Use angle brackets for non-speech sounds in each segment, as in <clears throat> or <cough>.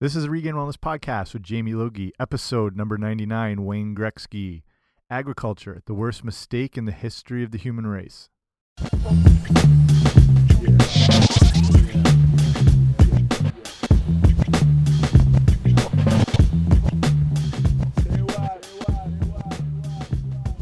This is a Regained Wellness Podcast with Jamie Logie, episode number 99 Wayne Gretzky. Agriculture, the worst mistake in the history of the human race.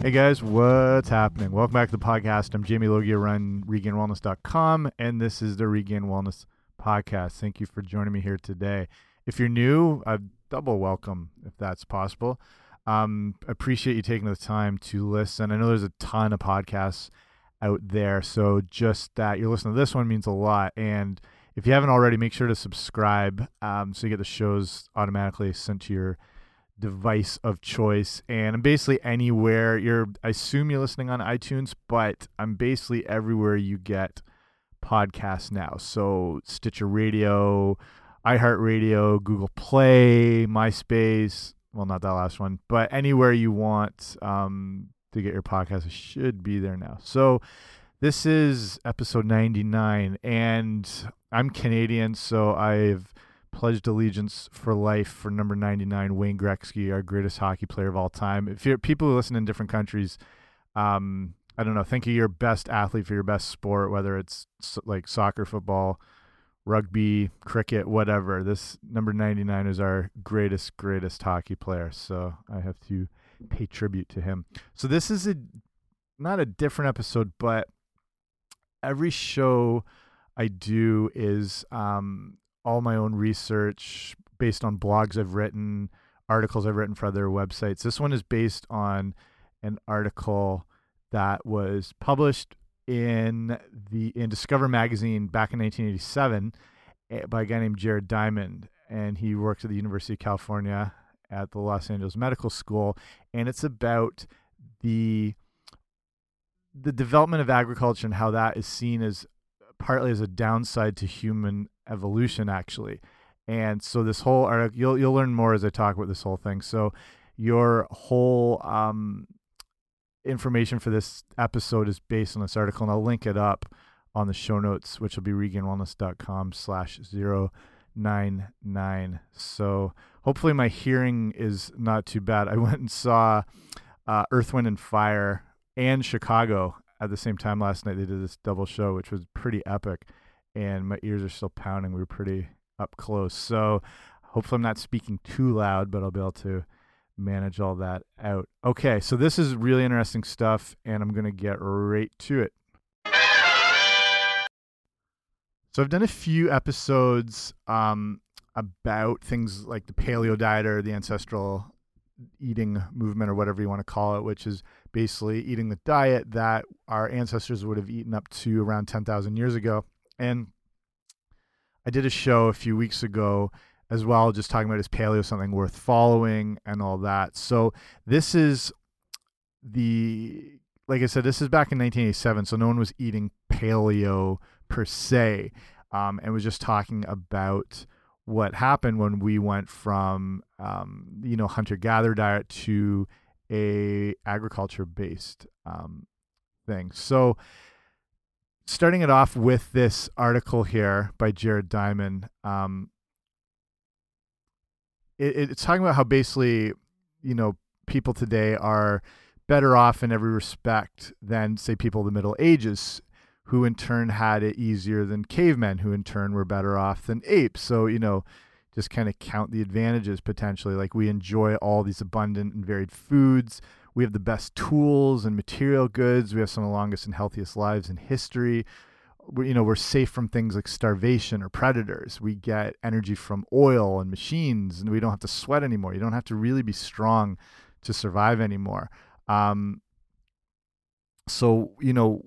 Hey guys, what's happening? Welcome back to the podcast. I'm Jamie Logie, I run regainedwellness.com, and this is the Regained Wellness Podcast. Thank you for joining me here today. If you're new, a double welcome if that's possible. Um, appreciate you taking the time to listen. I know there's a ton of podcasts out there, so just that you're listening to this one means a lot. And if you haven't already, make sure to subscribe um, so you get the shows automatically sent to your device of choice and I'm basically anywhere you're I assume you're listening on iTunes but I'm basically everywhere you get podcasts now so Stitcher Radio iHeartRadio Google Play MySpace well not that last one but anywhere you want um, to get your podcast it should be there now so this is episode 99 and I'm Canadian so I've pledged allegiance for life for number 99 Wayne Gretzky, our greatest hockey player of all time. If you're people who listen in different countries, um, I don't know, think of your best athlete for your best sport, whether it's like soccer, football, rugby, cricket, whatever. This number 99 is our greatest, greatest hockey player. So I have to pay tribute to him. So this is a not a different episode, but every show I do is um, all my own research based on blogs I've written, articles I've written for other websites. This one is based on an article that was published in the in Discover magazine back in 1987 eh, by a guy named Jared Diamond, and he works at the University of California at the Los Angeles Medical School, and it's about the the development of agriculture and how that is seen as partly as a downside to human evolution actually. And so this whole article you'll you'll learn more as i talk about this whole thing. So your whole um, information for this episode is based on this article and i'll link it up on the show notes which will be regainedwellness.com slash 099 so hopefully my hearing is not too bad i <laughs> went and saw uh, earth wind and fire and chicago at the same time last night they did this double show which was pretty epic and my ears are still pounding. We were pretty up close. So hopefully I'm not speaking too loud, but I'll be able to manage all that out. Okay, so this is really interesting stuff, and I'm going to get right to it. So I've done a few episodes um, about things like the paleo diet or the ancestral eating movement or whatever you want to call it, which is basically eating the diet that our ancestors would have eaten up to around 10,000 years ago. And I did a show a few weeks ago as well, just talking about is paleo something worth following and all that. So this is the like I said, this is back in 1987, so no one was eating paleo per se, um, and was just talking about what happened when we went from um, you know hunter gatherer diet to a agriculture based um, thing. So starting it off with this article here by Jared Diamond. Um, it, it's talking about how basically, you know, people today are better off in every respect than, say, people of the Middle Ages, who in turn had it easier than cavemen, who in turn were better off than apes. So, you know, just kind of count the advantages potentially. Like we enjoy all these abundant and varied foods we have the best tools and material goods. We have some of the longest and healthiest lives in history. You know, we're safe from things like starvation or predators. We get energy from oil and machines, and we don't have to sweat anymore. You don't have to really be strong to survive anymore. Um, so, you know,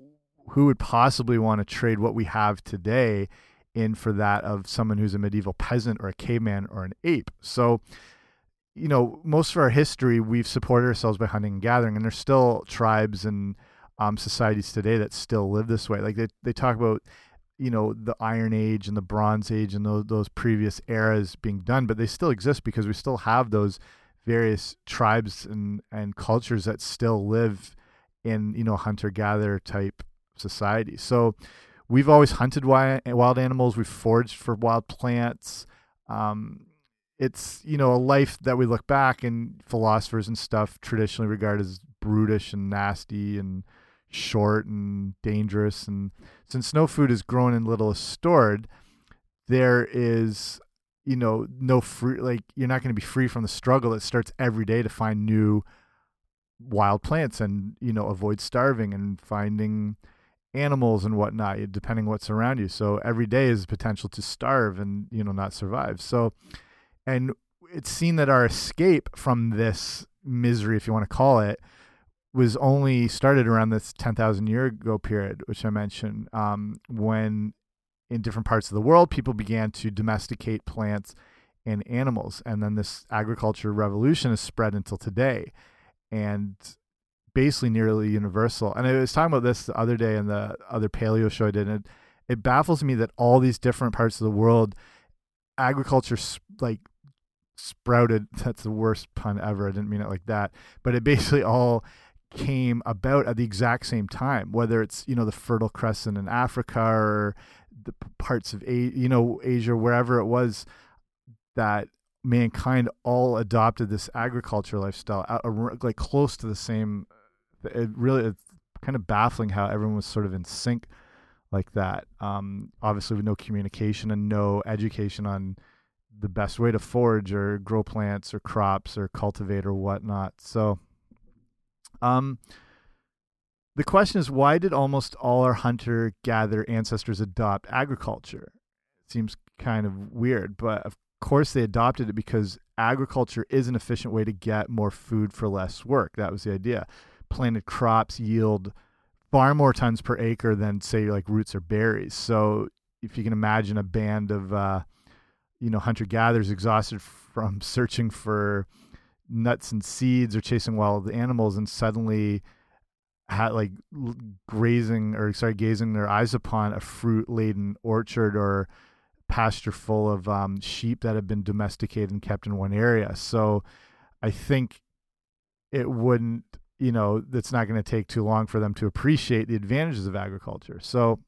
who would possibly want to trade what we have today in for that of someone who's a medieval peasant or a caveman or an ape? So, you know, most of our history, we've supported ourselves by hunting and gathering, and there's still tribes and um, societies today that still live this way. Like they, they talk about, you know, the Iron Age and the Bronze Age and those, those previous eras being done, but they still exist because we still have those various tribes and, and cultures that still live in, you know, hunter gatherer type society. So we've always hunted wild, animals, we've foraged for wild plants. Um, it's you know a life that we look back and philosophers and stuff traditionally regard as brutish and nasty and short and dangerous and since no food is grown and little is stored there is you know no free like you're not going to be free from the struggle that starts every day to find new wild plants and you know avoid starving and finding animals and whatnot depending what's around you. So every day is potential to starve and you know not survive. So and it's seen that our escape from this misery if you want to call it was only started around this 10,000 year ago period which I mentioned um, when in different parts of the world people began to domesticate plants and animals and then this agriculture revolution has spread until today and basically nearly universal. And I was talking about this the other day in the other paleo show I did. And it, it baffles me that all these different parts of the world, agriculture like sprouted. <laughs> That's the worst pun ever. I didn't mean it like that. But it basically all came about at the exact same time, whether it's, you know, the Fertile Crescent in Africa or the parts of, you know, Asia, wherever it was that mankind all adopted this agriculture lifestyle, uh, like close to the same. It really it's kind of baffling how everyone was sort of in sync like that. Um, obviously, with no communication and no education on the best way to forage or grow plants or crops or cultivate or whatnot. So, um, the question is, why did almost all our hunter gatherer ancestors adopt agriculture? It seems kind of weird, but of course, they adopted it because agriculture is an efficient way to get more food for less work. That was the idea. Planted crops yield far more tons per acre than, say, like roots or berries. So if you can imagine a band of, uh, you know, hunter gatherers exhausted <laughs> from searching for nuts and seeds or chasing wild animals, and suddenly had like grazing or sorry, gazing their eyes upon a fruit laden orchard or pasture full of um, sheep that have been domesticated and kept in one area. So I think it wouldn't, you know, it's not going to take too long for them to appreciate the advantages of agriculture. So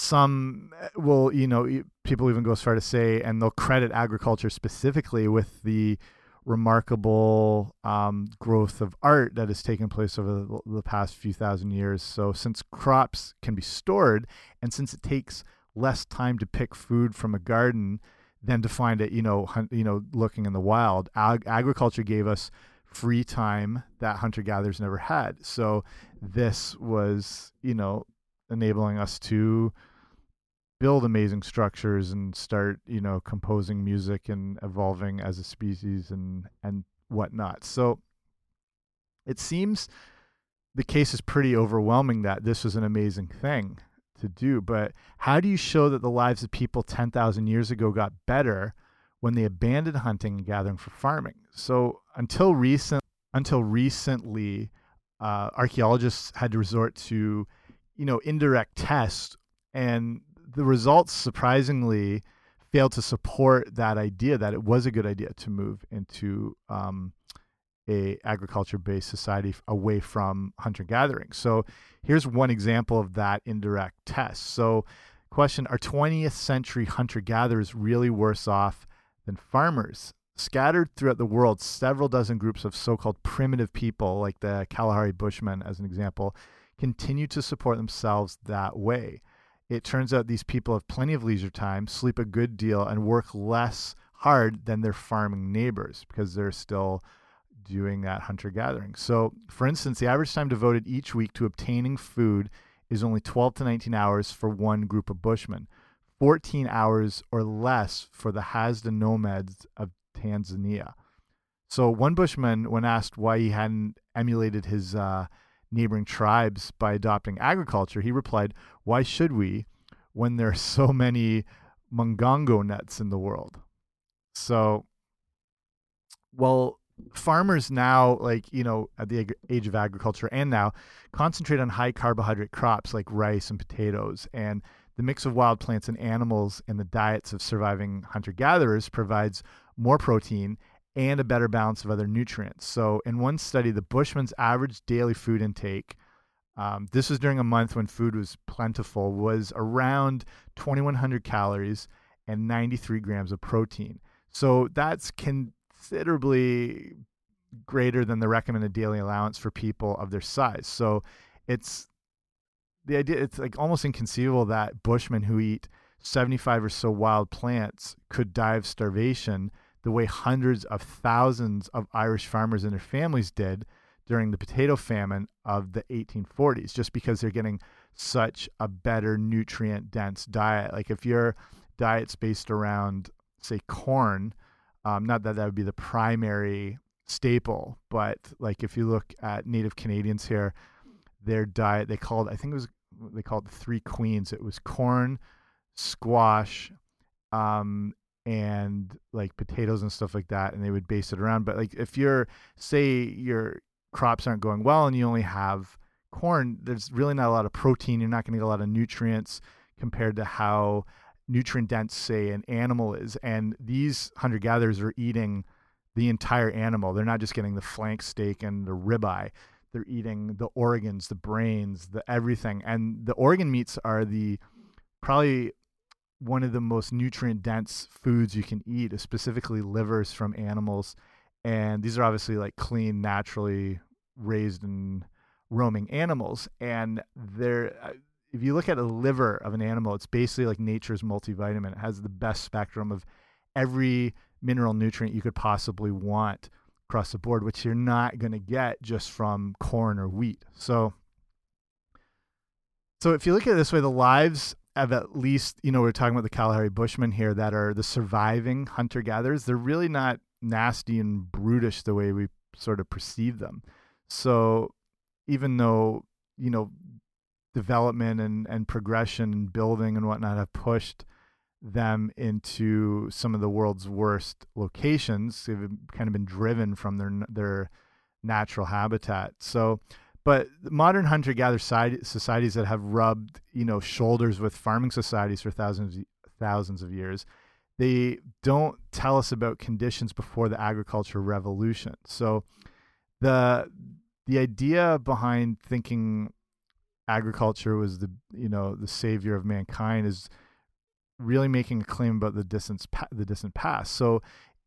some eh, will, you know, people even go as far to say, and they'll credit agriculture specifically with the remarkable um, growth of art that has taken place over the, the past few thousand years. So, since crops can be stored, and since it takes less time to pick food from a garden than to find it, you know, you know, looking in the wild. Ag agriculture gave us free time that hunter gatherers never had. So this was, you know, enabling us to build amazing structures and start, you know, composing music and evolving as a species and and whatnot. So it seems the case is pretty overwhelming that this was an amazing thing to do. But how do you show that the lives of people 10,000 years ago got better when they abandoned hunting and gathering for farming? So until recent, until recently, uh, archaeologists had to resort to, you know, indirect tests, and the results surprisingly failed to support that idea that it was a good idea to move into um, a agriculture based society away from hunter gathering. So here's one example of that indirect test. So question are 20th century hunter gatherers really worse off than farmers? Scattered throughout the world, several dozen groups of so called primitive people, like the Kalahari Bushmen, as an example, continue to support themselves that way. It turns out these people have plenty of leisure time, sleep a good deal, and work less hard than their farming neighbors because they're still doing that hunter gathering. So, for instance, the average time devoted each week to obtaining food is only 12 to 19 hours for one group of bushmen, 14 hours or less for the Hadza nomads of Tanzania. So, one bushman, when asked why he hadn't emulated his uh, neighboring tribes by adopting agriculture, he replied, Why should we when there are so many mongongo nuts in the world? So, well, farmers now like you know at the age of agriculture and now concentrate on high carbohydrate crops like rice and potatoes and the mix of wild plants and animals in the diets of surviving hunter gatherers provides more protein and a better balance of other nutrients so in one study the bushman's average daily food intake um, this was during a month when food was plentiful was around 2100 calories and 93 grams of protein. So that's considerably greater than the recommended daily allowance for people of their size. So it's the idea it's like almost inconceivable that bushmen who eat 75 or so wild plants could die of starvation the way hundreds of thousands of Irish farmers and their families did during the potato famine of the 1840s just because they're getting such a better nutrient dense diet. Like if your diet's based around say corn um, not that that would be the primary staple but like if you look at native canadians here their diet they called i think it was they called the three queens. It was corn squash um, and like potatoes and stuff like that and they would base it around but like if you're say your crops aren't going well and you only have corn there's really not a lot of protein you're not going to get a lot of nutrients compared to how nutrient dense say an animal is and these hunter gatherers are eating the entire animal. They're not just getting the flank steak and the ribeye. They're eating the organs the brains the everything and the organ meats are the probably one of the most nutrient dense foods you can eat, is specifically livers from animals. And these are obviously like clean, naturally raised and roaming animals. And they're, uh, if you look at a liver of an animal, it's basically like nature's multivitamin. It has the best spectrum of every mineral nutrient you could possibly want across the board, which you're not going to get just from corn or wheat. So, so if you look at it this way, the lives of at least, you know, we're talking about the Kalahari Bushmen here that are the surviving hunter gatherers. They're really not nasty and brutish the way we sort of perceive them. So even though, you know, development and, and progression and building and whatnot have pushed them into some of the world's worst locations, they've kind of been driven from their their natural habitat. So but modern hunter gatherer societies that have rubbed you know shoulders with farming societies for thousands thousands of years they don't tell us about conditions before the agricultural revolution. So the the idea behind thinking agriculture was the you know the savior of mankind is really making a claim about the distant the distant past. So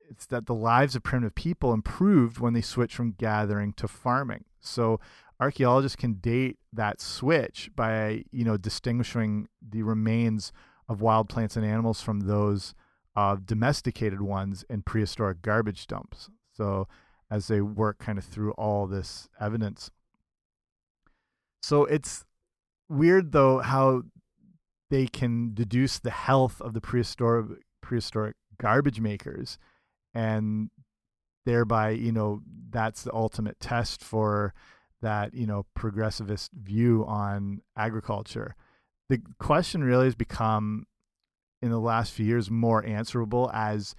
it's that the lives of primitive people improved when they switched from gathering to farming. So archaeologists can date that switch by you know distinguishing the remains of wild plants and animals from those of domesticated ones in prehistoric garbage dumps. So as they work kind of through all this evidence. So it's weird though how they can deduce the health of the prehistoric prehistoric garbage makers and thereby you know that's the ultimate test for that you know progressivist view on agriculture. The question really has become in the last few years more answerable as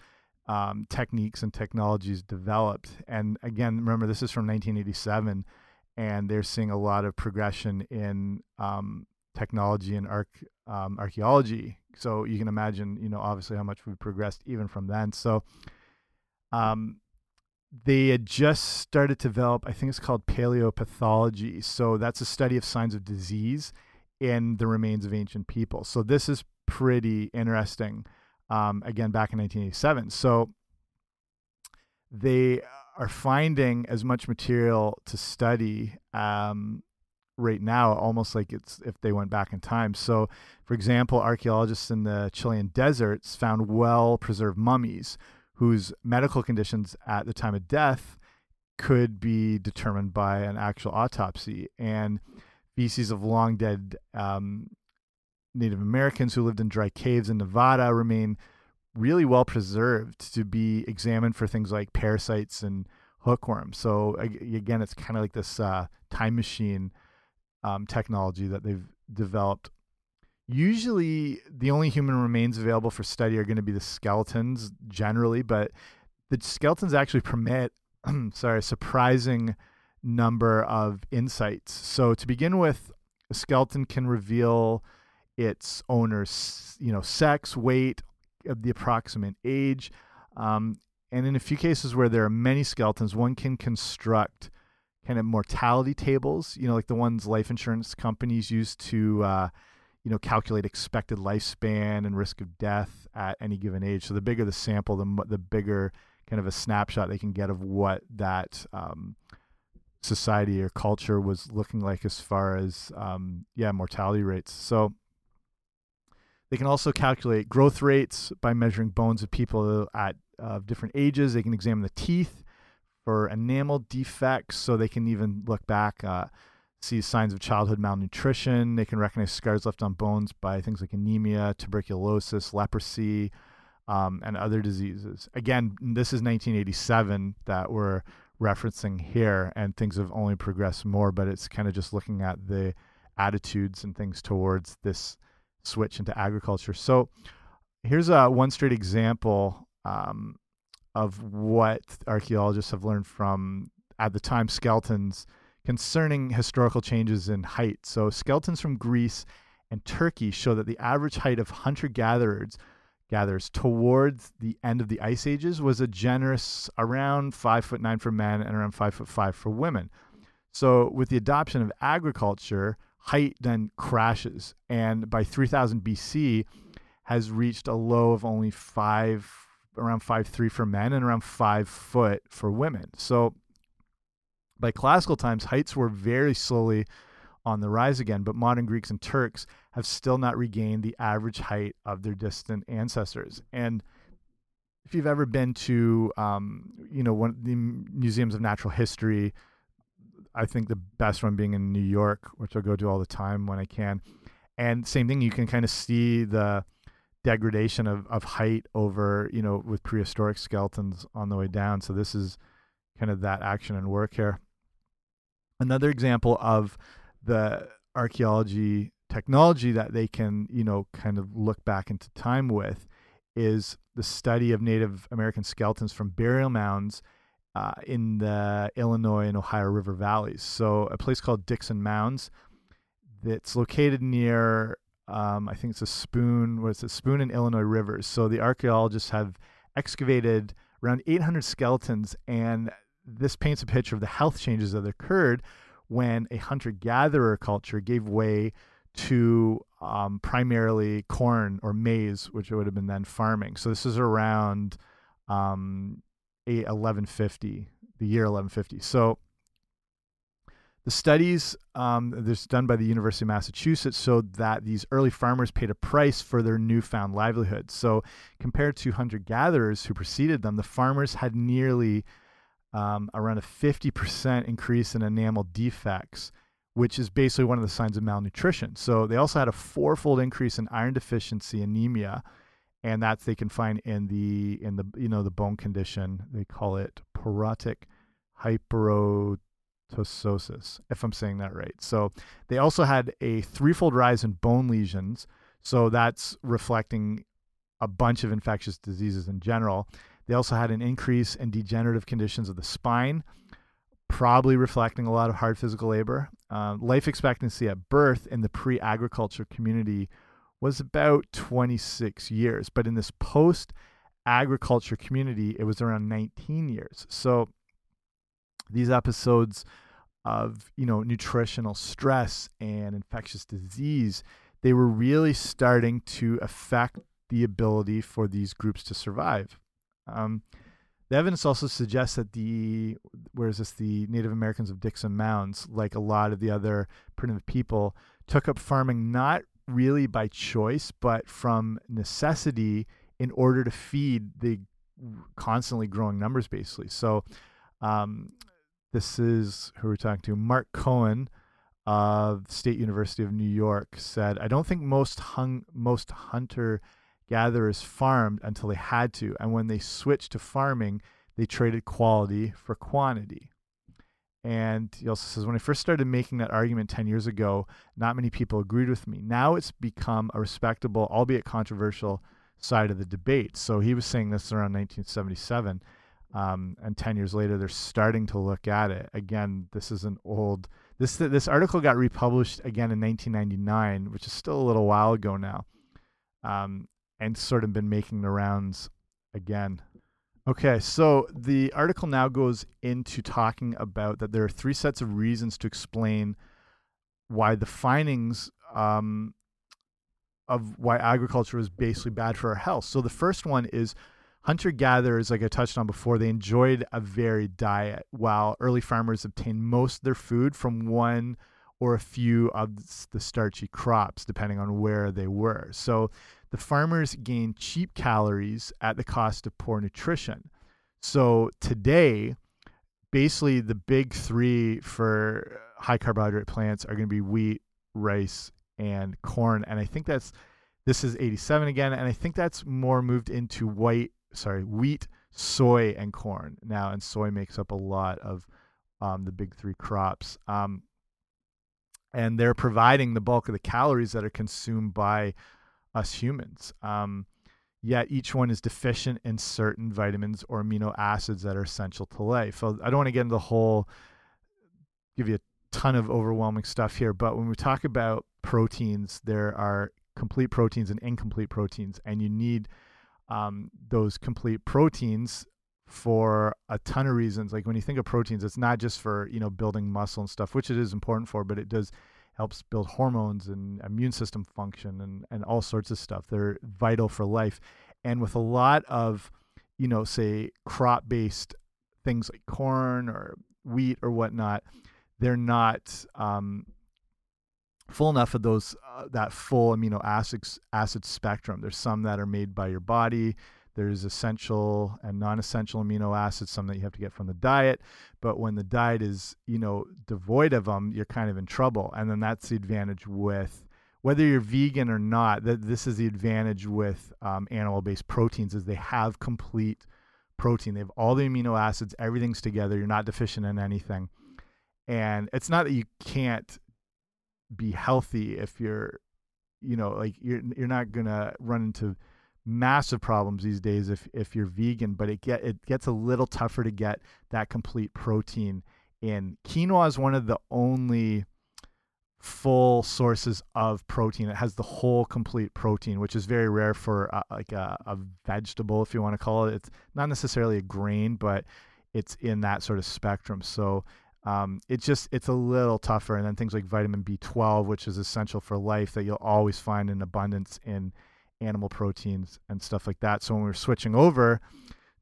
um, techniques and technologies developed. And again, remember this is from 1987, and they're seeing a lot of progression in um, technology and um, archaeology. So you can imagine, you know, obviously how much we've progressed even from then. So um, they had just started to develop, I think it's called paleopathology. So that's a study of signs of disease in the remains of ancient people. So this is pretty interesting. Um, again, back in 1987. So they are finding as much material to study um, right now, almost like it's if they went back in time. So, for example, archaeologists in the Chilean deserts found well preserved mummies whose medical conditions at the time of death could be determined by an actual autopsy. And feces of long dead um, Native Americans who lived in dry caves in Nevada remain really well preserved to be examined for things like parasites and hookworms. So again, it's kind of like this uh, time machine um, technology that they've developed usually the only human remains available for study are going to be the skeletons generally, but the skeletons actually permit, <clears throat> sorry, a surprising number of insights. So to begin with, a skeleton can reveal its owner's, you know, sex, weight, the approximate age, um, and in a few cases where there are many skeletons, one can construct kind of mortality tables, you know, like the ones life insurance companies use to uh, you know, calculate expected lifespan and risk of death at any given age. So the bigger the sample, the the bigger kind of a snapshot they can get of what that um, society or culture was looking like as far as um, yeah mortality rates. So they can also calculate growth rates by measuring bones of people at uh, different ages. They can examine the teeth for enamel defects, so they can even look back. Uh, see signs of childhood malnutrition. They can recognize scars left on bones by things like anemia, tuberculosis, leprosy, um, and other diseases. Again, this is 1987 that we're referencing here, and things have only progressed more, but it's kind of just looking at the attitudes and things towards this switch into agriculture. So here's a one straight example um, of what archaeologists have learned from, at the time, skeletons concerning historical changes in height. So skeletons from Greece and Turkey show that the average height of hunter-gatherers gatherers towards the end of the ice ages was a generous around five foot nine for men and around five foot five for women. So with the adoption of agriculture, height then crashes, and by 3000 BC has reached a low of only five around five three for men and around five foot for women. So by classical times, heights were very slowly on the rise again, but modern Greeks and Turks have still not regained the average height of their distant ancestors. And if you've ever been to, um, you know, one of the museums of natural history, I think the best one being in New York, which I go to all the time when I can. And same thing, you can kind of see the degradation of, of height over, you know, with prehistoric skeletons on the way down. So this is kind of that action and work here. Another example of the archaeology technology that they can, you know, kind of look back into time with is the study of Native American skeletons from burial mounds uh, in the Illinois and Ohio River valleys. So a place called Dickson Mounds that's located near, um, I think it's a Spoon, what's it, Spoon and Illinois rivers. So the archaeologists have excavated around 800 skeletons, and this paints a picture of the health changes that occurred when a hunter-gatherer culture gave way to um, primarily corn or maize, which would have been then farming. So this is around um, 1150, the year 1150. So the studies um, this done by the University of Massachusetts showed that these early farmers paid a price for their newfound livelihood. So compared to hunter-gatherers who preceded them, the farmers had nearly um, around a 50% increase in enamel defects, which is basically one of the signs of malnutrition. So they also had a fourfold increase in iron deficiency anemia, and that's they can find in the in the you know the bone condition. They call it porotic hyperostosis, if I'm saying that right. So they also had a threefold rise in bone lesions. So that's reflecting a bunch of infectious diseases in general. They also had an increase in degenerative conditions of the spine, probably reflecting a lot of hard physical labor. Uh, life expectancy at birth in the pre agriculture community was about 26 years, but in this post agriculture community, it was around 19 years. So these episodes of you know nutritional stress and infectious disease they were really starting to affect the ability for these groups to survive um, the evidence also suggests that the whereas this the Native Americans of Dickson Mounds, like a lot of the other primitive people, took up farming not really by choice, but from necessity in order to feed the constantly growing numbers, basically. So, um, this is who we're talking to. Mark Cohen of State University of New York said, "I don't think most hung most hunter." Gatherers farmed until they had to, and when they switched to farming, they traded quality for quantity. And he also says, when I first started making that argument 10 years ago, not many people agreed with me. Now it's become a respectable, albeit controversial, side of the debate. So he was saying this around 1977. Um, and 10 years later, they're starting to look at it. Again, this is an old. This this article got republished again in 1999, which is still a little while ago now. Um, and sort of been making the rounds again. Okay, so the article now goes into talking about that there are three sets of reasons to explain why the findings um, of why agriculture was basically bad for our health. So the first one is hunter gatherers, like I touched on before, they enjoyed a varied diet, while early farmers obtained most of their food from one or a few of the starchy crops, depending on where they were. So the farmers gain cheap calories at the cost of poor nutrition. So today, basically, the big three for high carbohydrate plants are going to be wheat, rice, and corn. And I think that's this is 87 again, and I think that's more moved into white, sorry, wheat, soy, and corn now. And soy makes up a lot of um, the big three crops. Um, and they're providing the bulk of the calories that are consumed by us humans. Um, yet each one is deficient in certain vitamins or amino acids that are essential to life. So I don't want to get into the whole, give you a ton of overwhelming stuff here, but when we talk about proteins, there are complete proteins and incomplete proteins, and you need um, those complete proteins for a ton of reasons. Like when you think of proteins, it's not just for you know building muscle and stuff, which it is important for, but it does helps build hormones and immune system function and and all sorts of stuff. They're vital for life, and with a lot of you know say crop based things like corn or wheat or whatnot, they're not um, full enough of those uh, that full amino acids acid spectrum. There's some that are made by your body. There's essential and non-essential amino acids, some that you have to get from the diet. But when the diet is, you know, devoid of them, you're kind of in trouble. And then that's the advantage with whether you're vegan or not. That this is the advantage with um, animal-based proteins is they have complete protein. They have all the amino acids. Everything's together. You're not deficient in anything. And it's not that you can't be healthy if you're you know like you're you're not gonna run into massive problems these days if if you're vegan but it get it gets a little tougher to get that complete protein in. Quinoa is one of the only full sources of protein. It has the whole complete protein which is very rare for a, like a, a vegetable if you want to call it. It's not necessarily a grain but it's in that sort of spectrum. So um, it's just it's a little tougher. And then things like vitamin B12, which is essential for life, that you'll always find in abundance in animal proteins and stuff like that. So when we're switching over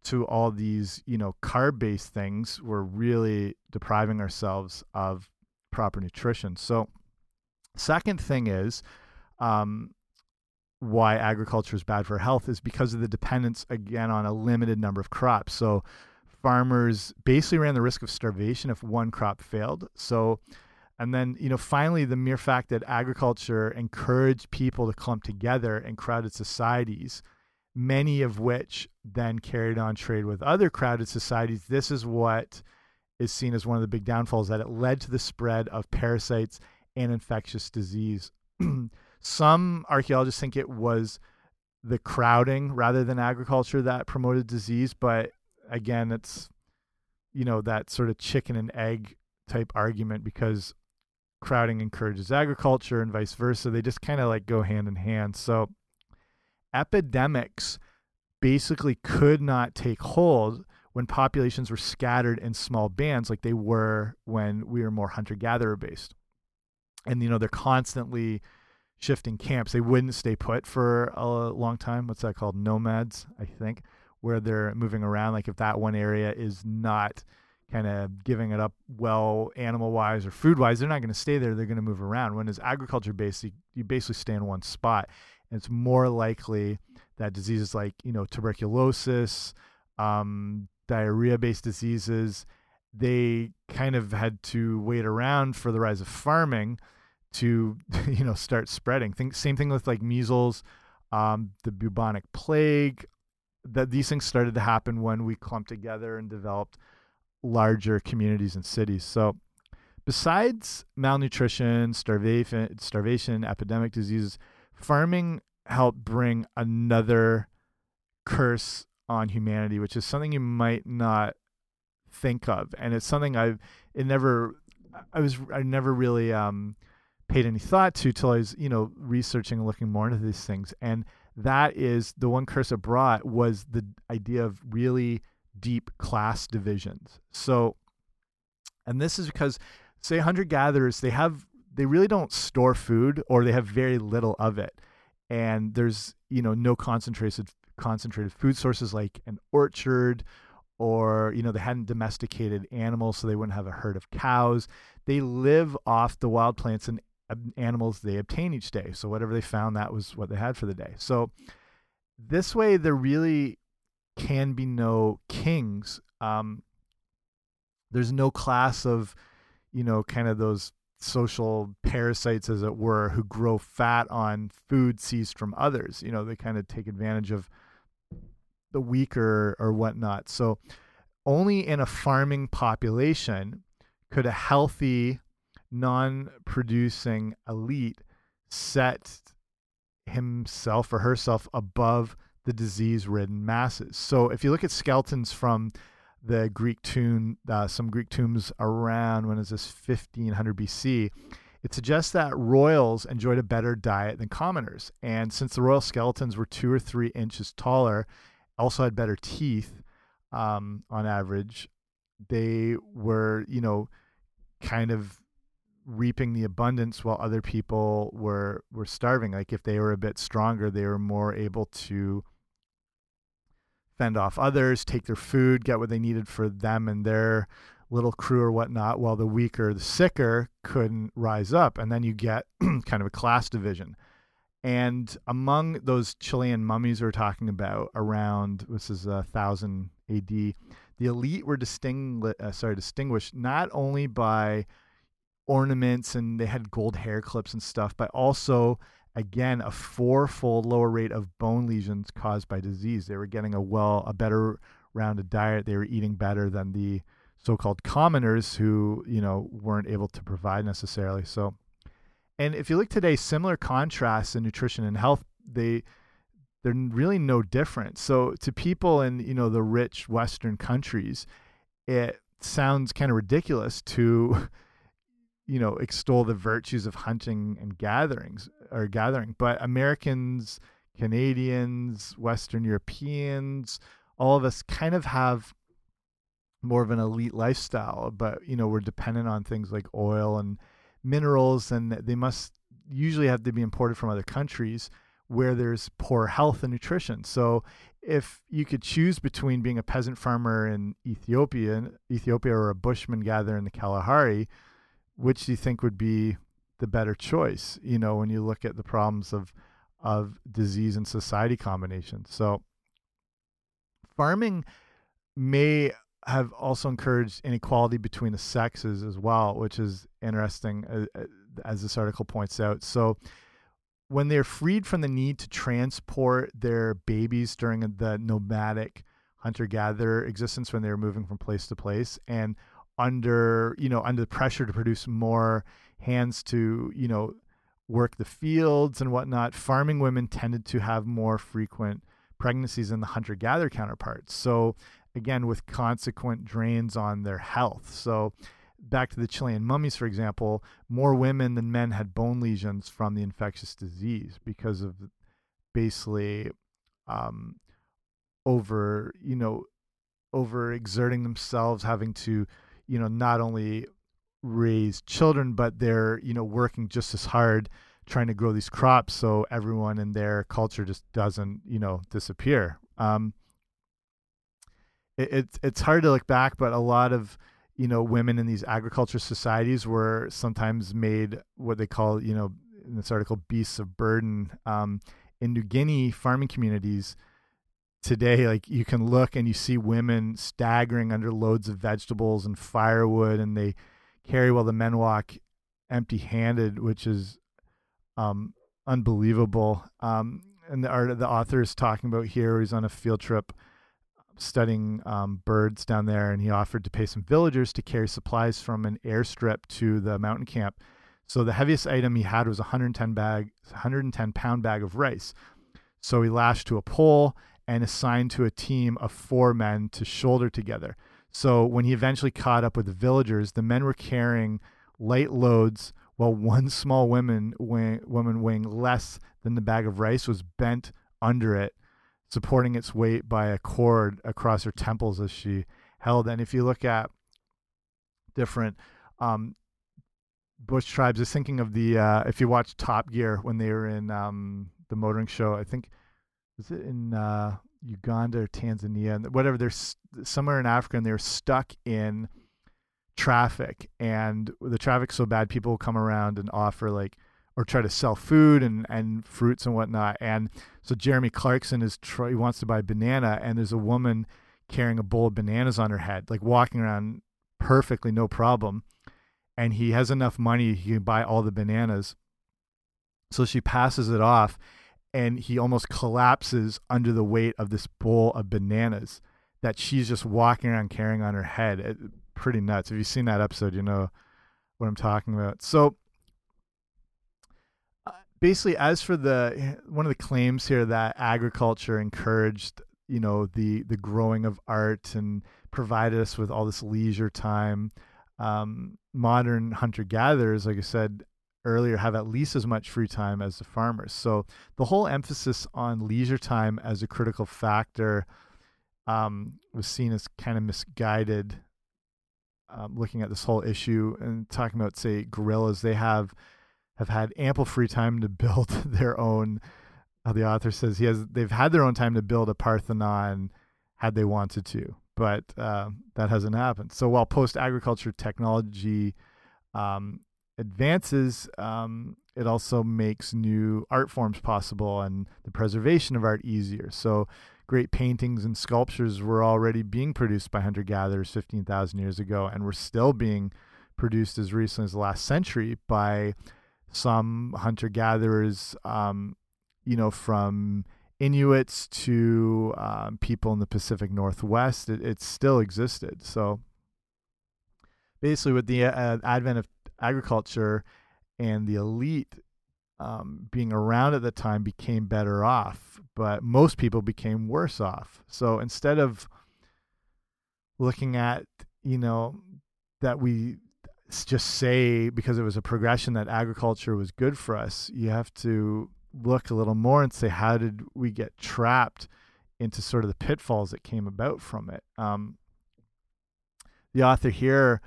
to all these, you know, carb-based things, we're really depriving ourselves of proper nutrition. So, second thing is. Um, why agriculture is bad for health is because of the dependence again on a limited number of crops. So farmers basically ran the risk of starvation if one crop failed. So, and then, you know, finally, the mere fact that agriculture encouraged people to clump together in crowded societies, many of which then carried on trade with other crowded societies, this is what is seen as one of the big downfalls that it led to the spread of parasites and infectious disease. <clears throat> Some archaeologists think it was the crowding rather than agriculture that promoted disease, but again, it's you know that sort of chicken and egg type argument because crowding encourages agriculture and vice versa. They just kind of like go hand in hand. So epidemics basically could not take hold when populations were scattered in small bands like they were when we were more hunter gatherer based. And you know, they're constantly shifting camps. They wouldn't stay put for a long time. What's that called? Nomads, I think where they're moving around. Like if that one area is not kind of giving it up well animal wise or food wise, they're not going to stay there. They're going to move around. When it's agriculture based, you, basically stay in one spot. And it's more likely that diseases like, you know, tuberculosis, um, diarrhea based diseases, they kind of had to wait around for the rise of farming to, <laughs> you know, start spreading. Think, same thing with like measles, um, the bubonic plague, that these things started to happen when we clumped together and developed larger communities and cities. So, besides malnutrition, starvation, starvation, epidemic diseases, farming helped bring another curse on humanity, which is something you might not think of, and it's something I've it never I was I never really um, paid any thought to till I was you know researching and looking more into these things and that is the one curse it brought was the idea of really deep class divisions. So, and this is because, say, hunter gatherers, they have they really don't store food or they have very little of it. and there's you know no concentrated concentrated food sources like an orchard or you know they hadn't domesticated animals so they wouldn't have a herd of cows they live off the wild plants and uh, animals they obtain each day so whatever they found that was what they had for the day so this way they're really can be no kings. Um, there's no class of you know kind of those social parasites as it were who grow fat on food seized from others. You know they kind of take advantage of the weaker or whatnot. So only in a farming population could a healthy non-producing elite set himself or herself above the disease-ridden masses so if you look at skeletons from the Greek tomb, uh, some Greek tombs around when is this 1500 BC, it suggests that royals enjoyed a better diet than commoners. And since the royal skeletons were two or three inches taller, also had better teeth um, on average, they were, you know, kind of reaping the abundance while other people were were starving. Like if they were a bit stronger, they were more able to fend off others, take their food, get what they needed for them and their little crew or whatnot, while the weaker, the sicker couldn't rise up. And then you get <clears throat> kind of a class division. And among those Chilean mummies we're talking about, around this is a thousand AD, the elite were distingu uh, sorry, distinguished not only by ornaments and they had gold hair clips and stuff, but also again a fourfold lower rate of bone lesions caused by disease. They were getting a well a better rounded diet. They were eating better than the so-called commoners who you know weren't able to provide necessarily. So, and if you look today, similar contrasts in nutrition and health, they they're really no different. So to people in you know the rich Western countries, it sounds kind of ridiculous to <laughs> you know extol the virtues of hunting and gatherings or gathering. But americans canadians western europeans all of us kind of have more of an elite lifestyle but you know we're dependent on things like oil and minerals and they must usually have to be imported from other countries where there's poor health and nutrition. So if you could choose between being a peasant farmer in Ethiopia, Ethiopia or a bushman gatherer in the Kalahari, which do you think would be the better choice? You know, when you look at the problems of of disease and society combination. So, farming may have also encouraged inequality between the sexes as well, which is interesting, uh, uh, as this article points out. So, when they're freed from the need to transport their babies during the nomadic hunter gatherer existence when they were moving from place to place, and under you know under the pressure to produce more hands to you know work the fields and whatnot farming women tended to have more frequent pregnancies than the hunter gatherer counterparts. So again with consequent drains on their health. So back to the chilean mummies for example more women than men had bone lesions from the infectious disease because of basically um, over you know over exerting themselves having to you know not only raise children but they're you know working just as hard trying to grow these crops so everyone in their culture just doesn't you know disappear. Um it, it's it's hard to look back but a lot of you know women in these agriculture societies were sometimes made what they call you know in this article beasts of burden. Um in New Guinea farming communities today like you can look and you see women staggering under loads of vegetables and firewood and they carry while the men walk empty handed which is um, unbelievable. Um, and the art the author is talking about here he's on a field trip studying um, birds down there and he offered to pay some villagers to carry supplies from an airstrip to the mountain camp. So the heaviest item he had was a 110 bag 110 pound bag of rice. So he lashed to a pole and assigned to a team of four men to shoulder together. So when he eventually caught up with the villagers, the men were carrying light loads while one <laughs> small woman, woman weighing less than the bag of rice was bent under it, supporting its weight by a cord across her temples as she held. And if you look at different um, bush tribes, is thinking of the uh, if you watch Top Gear when they were in um, the motoring show. I think was it in uh, Uganda or Tanzania, and whatever. They're somewhere in Africa, and they're stuck in traffic, and the traffic's so bad, people come around and offer like or try to sell food and and fruits and whatnot. And so Jeremy Clarkson is he wants to buy a banana, and there's a woman carrying a bowl of bananas on her head, like walking around perfectly no problem. And he has enough money he can buy all the bananas. So she passes it off, and he almost collapses under the weight of this bowl of bananas that she's just walking around carrying on her head. It, pretty nuts. If you've seen that episode, you know what I'm talking about. So uh, basically, as for the one of the claims here that agriculture encouraged, you know, the the growing of art and provided us with all this leisure time. Um, modern hunter gatherers, like I said, earlier have at least as much free time as the farmers. So the whole emphasis on leisure time as a critical factor um, was seen as kind of misguided. Um, looking at this whole issue and talking about, say, gorillas, they have have had ample free time to build <laughs> their own. Uh, the author says he has they've had their own time to build a Parthenon had they wanted to, but uh, that hasn't happened. So while post agriculture technology um, advances, um, it also makes new art forms possible and the preservation of art easier. So, great paintings and sculptures were already being produced by hunter gatherers 15,000 years ago and were still being produced as recently as the last century by some hunter gatherers, um, you know, from Inuits to um, people in the Pacific Northwest. It, it still existed. So, basically, with the uh, advent of agriculture and the elite um, being around at the time became better off, but most people became worse off. So instead of looking at, you know, that we just say because it was a progression that agriculture was good for us, you have to look a little more and say, how did we get trapped into sort of the pitfalls that came about from it? Um, the author here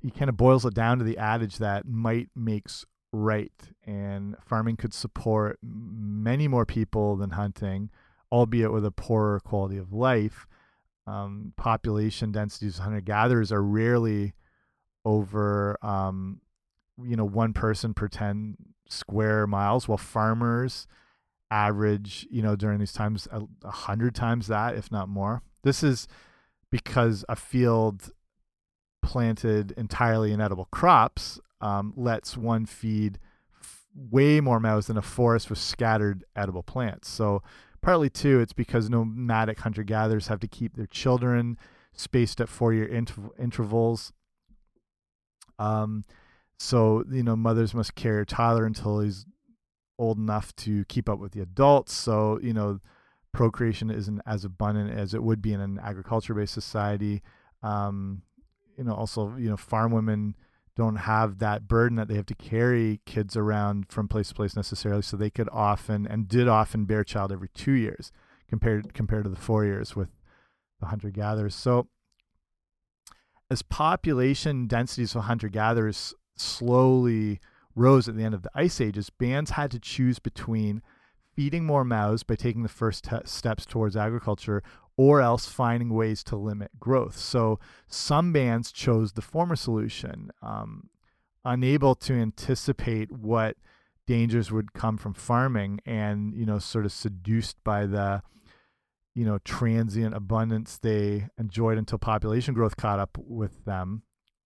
he kind of boils it down to the adage that might makes right, and farming could support many more people than hunting, albeit with a poorer quality of life. Um, population densities of hunter gatherers are rarely over, um, you know, one person per 10 square miles, while farmers average, you know, during these times a, a hundred times that, if not more. This is because a field planted entirely in edible crops um, lets one feed way more mouths than a forest with scattered edible plants. So partly too, it's because nomadic hunter gatherers have to keep their children spaced at four year interv intervals. Um, so you know, mothers must carry a toddler until he's old enough to keep up with the adults. So you know, procreation isn't as abundant as it would be in an agriculture based society. Um, you know also you know farm women don't have that burden that they have to carry kids around from place to place necessarily. So they could often and did often bear child every two years compared compared to the four years with the hunter gatherers. So as population densities of hunter gatherers slowly rose at the end of the ice ages bands had to choose between feeding more mouths by taking the first steps towards agriculture or else finding ways to limit growth. So some bands chose the former solution, um, unable to anticipate what dangers would come from farming and, you know, sort of seduced by the, you know, transient abundance they enjoyed until population growth caught up with them.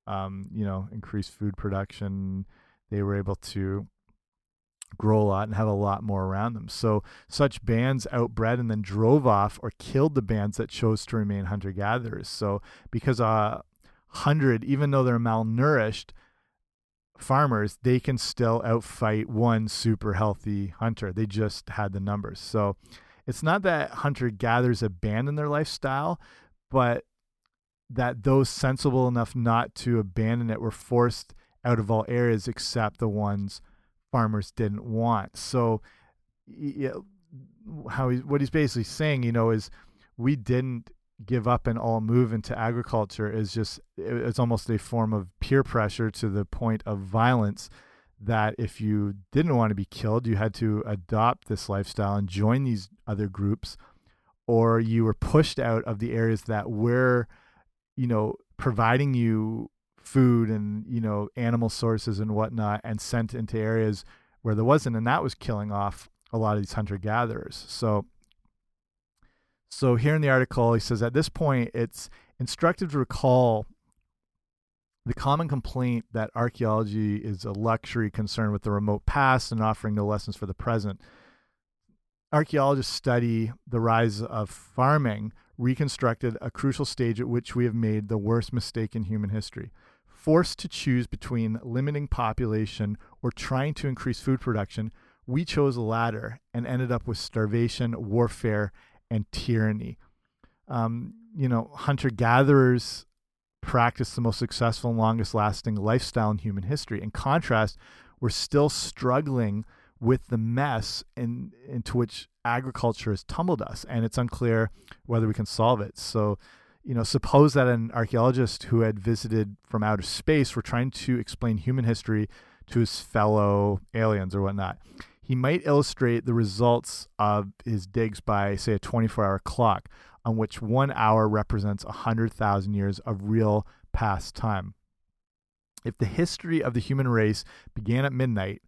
Um, you know, increased food production. They were able to grow a lot and have a lot more around them. So such bands outbred and then drove off or killed the bands that chose to remain hunter gatherers. So because a hundred, even though they're malnourished farmers, they can still outfight one super healthy hunter. They just had the numbers. So it's not that hunter gatherers abandon their lifestyle, but that those sensible enough not to abandon it were forced out of all areas except the ones farmers didn't want. So, yeah, how he, what he's basically saying, you know, is we didn't give up and all move into agriculture is just it's almost a form of peer pressure to the point of violence that if you didn't want to be killed, you had to adopt this lifestyle and join these other groups, or you were pushed out of the areas that were, you know, providing you food and you know animal sources and whatnot, and sent into areas where there wasn't, and that was killing off a lot of these hunter gatherers. So, so here in the article, he says at this point, it's instructive to recall the common complaint that archaeology is a luxury concerned with the remote past and offering no lessons for the present. Archaeologists study the rise of farming, reconstructed a crucial stage at which we have made the worst mistake in human history. Forced to choose between limiting population or trying to increase food production, we chose the latter and ended up with starvation, warfare, and tyranny. Um, you know, hunter gatherers practiced the most successful and longest lasting lifestyle in human history. In contrast, we're still struggling with the mess in, into which agriculture has tumbled us, and it's unclear whether we can solve it. So, you know, suppose that an archaeologist who had visited from outer space were trying to explain human history to his fellow aliens or whatnot. He might illustrate the results of his digs by, say, a 24 hour clock on which one hour represents 100,000 years of real past time. If the history of the human race began at midnight,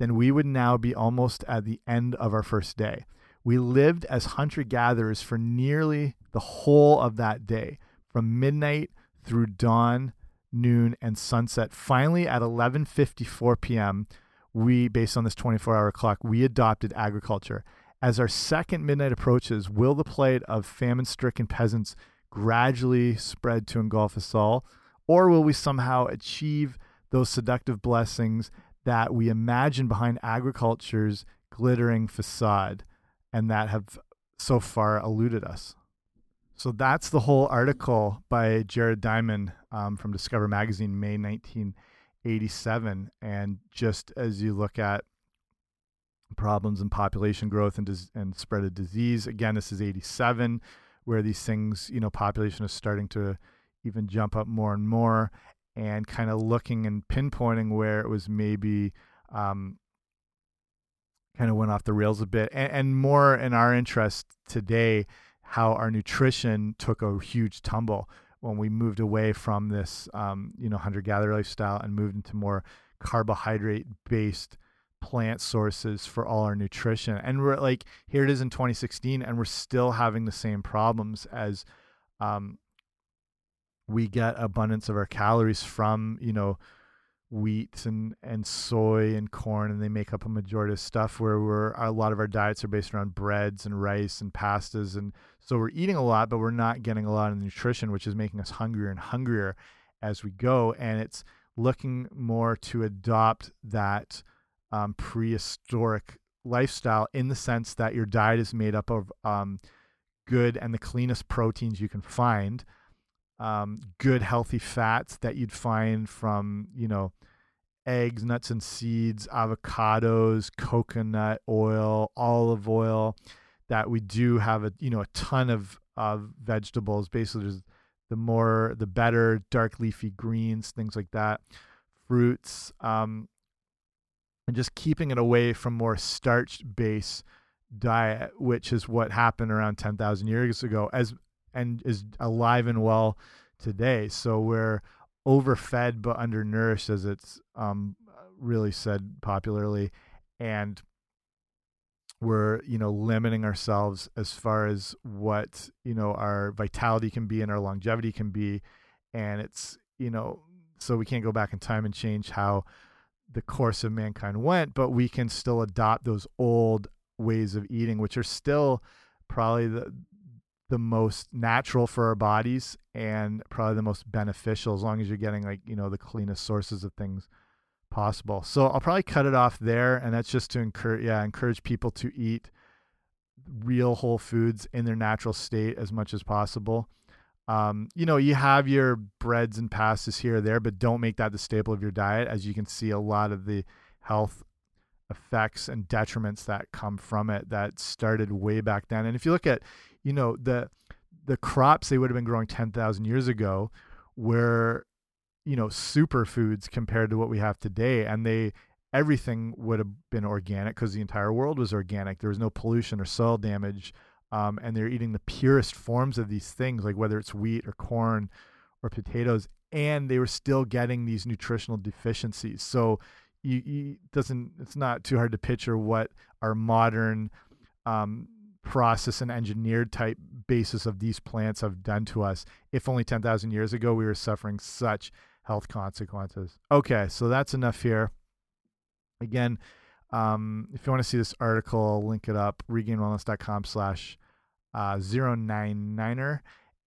then we would now be almost at the end of our first day. We lived as hunter gatherers for nearly the whole of that day, from midnight through dawn, noon, and sunset. Finally, at 11:54 p.m., we, based on this 24-hour clock, we adopted agriculture. As our second midnight approaches, will the plight of famine stricken peasants gradually spread to engulf us all? Or will we somehow achieve those seductive blessings that we imagine behind agriculture's glittering facade and that have so far eluded us? So that's the whole article by Jared Diamond um, from Discover Magazine, May 1987. And just as you look at problems in population growth and, and spread of disease. Again, this is 87, where these things, you know, population is starting to even jump up more and more, and kind of looking and pinpointing where it was maybe um, kind of went off the rails a bit, and, and more in our interest today, how our nutrition took a huge tumble when we moved away from this, um, you know, hunter gatherer lifestyle and moved into more carbohydrate based plant sources for all our nutrition. And we're like, here it is in 2016, and we're still having the same problems as um, we get abundance of our calories from, you know, wheat and and soy and corn and they make up a majority of stuff where we're a lot of our diets are based around breads and rice and pastas and so we're eating a lot but we're not getting a lot of nutrition which is making us hungrier and hungrier as we go and it's looking more to adopt that um, prehistoric lifestyle in the sense that your diet is made up of um, good and the cleanest proteins you can find, um, good healthy fats that you'd find from you know eggs, nuts and seeds, avocados, coconut oil, olive oil. That we do have a you know a ton of of vegetables. Basically, the more the better, dark leafy greens, things like that, fruits. Um, and just keeping it away from more starch based diet, which is what happened around 10,000 years ago, as and is alive and well today. So we're overfed but undernourished, as it's um, really said popularly, and we're you know limiting ourselves as far as what you know our vitality can be and our longevity can be, and it's you know so we can't go back in time and change how the course of mankind went, but we can still adopt those old ways of eating, which are still probably the the most natural for our bodies and probably the most beneficial as long as you're getting like you know the cleanest sources of things possible. So I'll probably cut it off there, and that's just to encourage yeah encourage people to eat real whole foods in their natural state as much as possible. Um, you know, you have your breads and pastas here or there, but don't make that the staple of your diet. As you can see, a lot of the health effects and detriments that come from it that started way back then. And if you look at, you know, the the crops they would have been growing 10,000 years ago were, you know, superfoods compared to what we have today. And they everything would have been organic because the entire world was organic. There was no pollution or soil damage. Um, and they're eating the purest forms of these things, like whether it's wheat or corn or potatoes, and they were still getting these nutritional deficiencies. So you, you doesn't it's not too hard to picture what our modern um, process and engineered type basis of these plants have done to us. If only 10,000 years ago we were suffering such health consequences. Okay, so that's enough here. Again, um, if you want to see this article, I'll link it up, regainedwellness.com slash uh, 099er,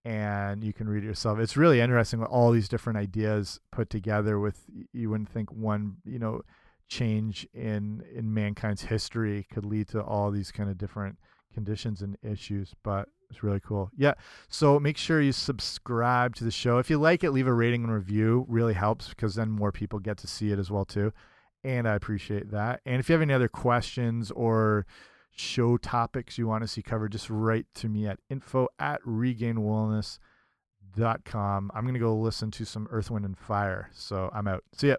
and you can read it yourself. It's really interesting with all these different ideas put together with, you wouldn't think one, you know, change in in mankind's history could lead to all these kind of different conditions and issues, but it's really cool. Yeah. So make sure you subscribe to the show. If you like it, leave a rating and review. Really helps because then more people get to see it as well too. And I appreciate that. And if you have any other questions or show topics you want to see covered, just write to me at info at regainedwellness.com. I'm going to go listen to some Earth, Wind, and Fire. So I'm out. See ya.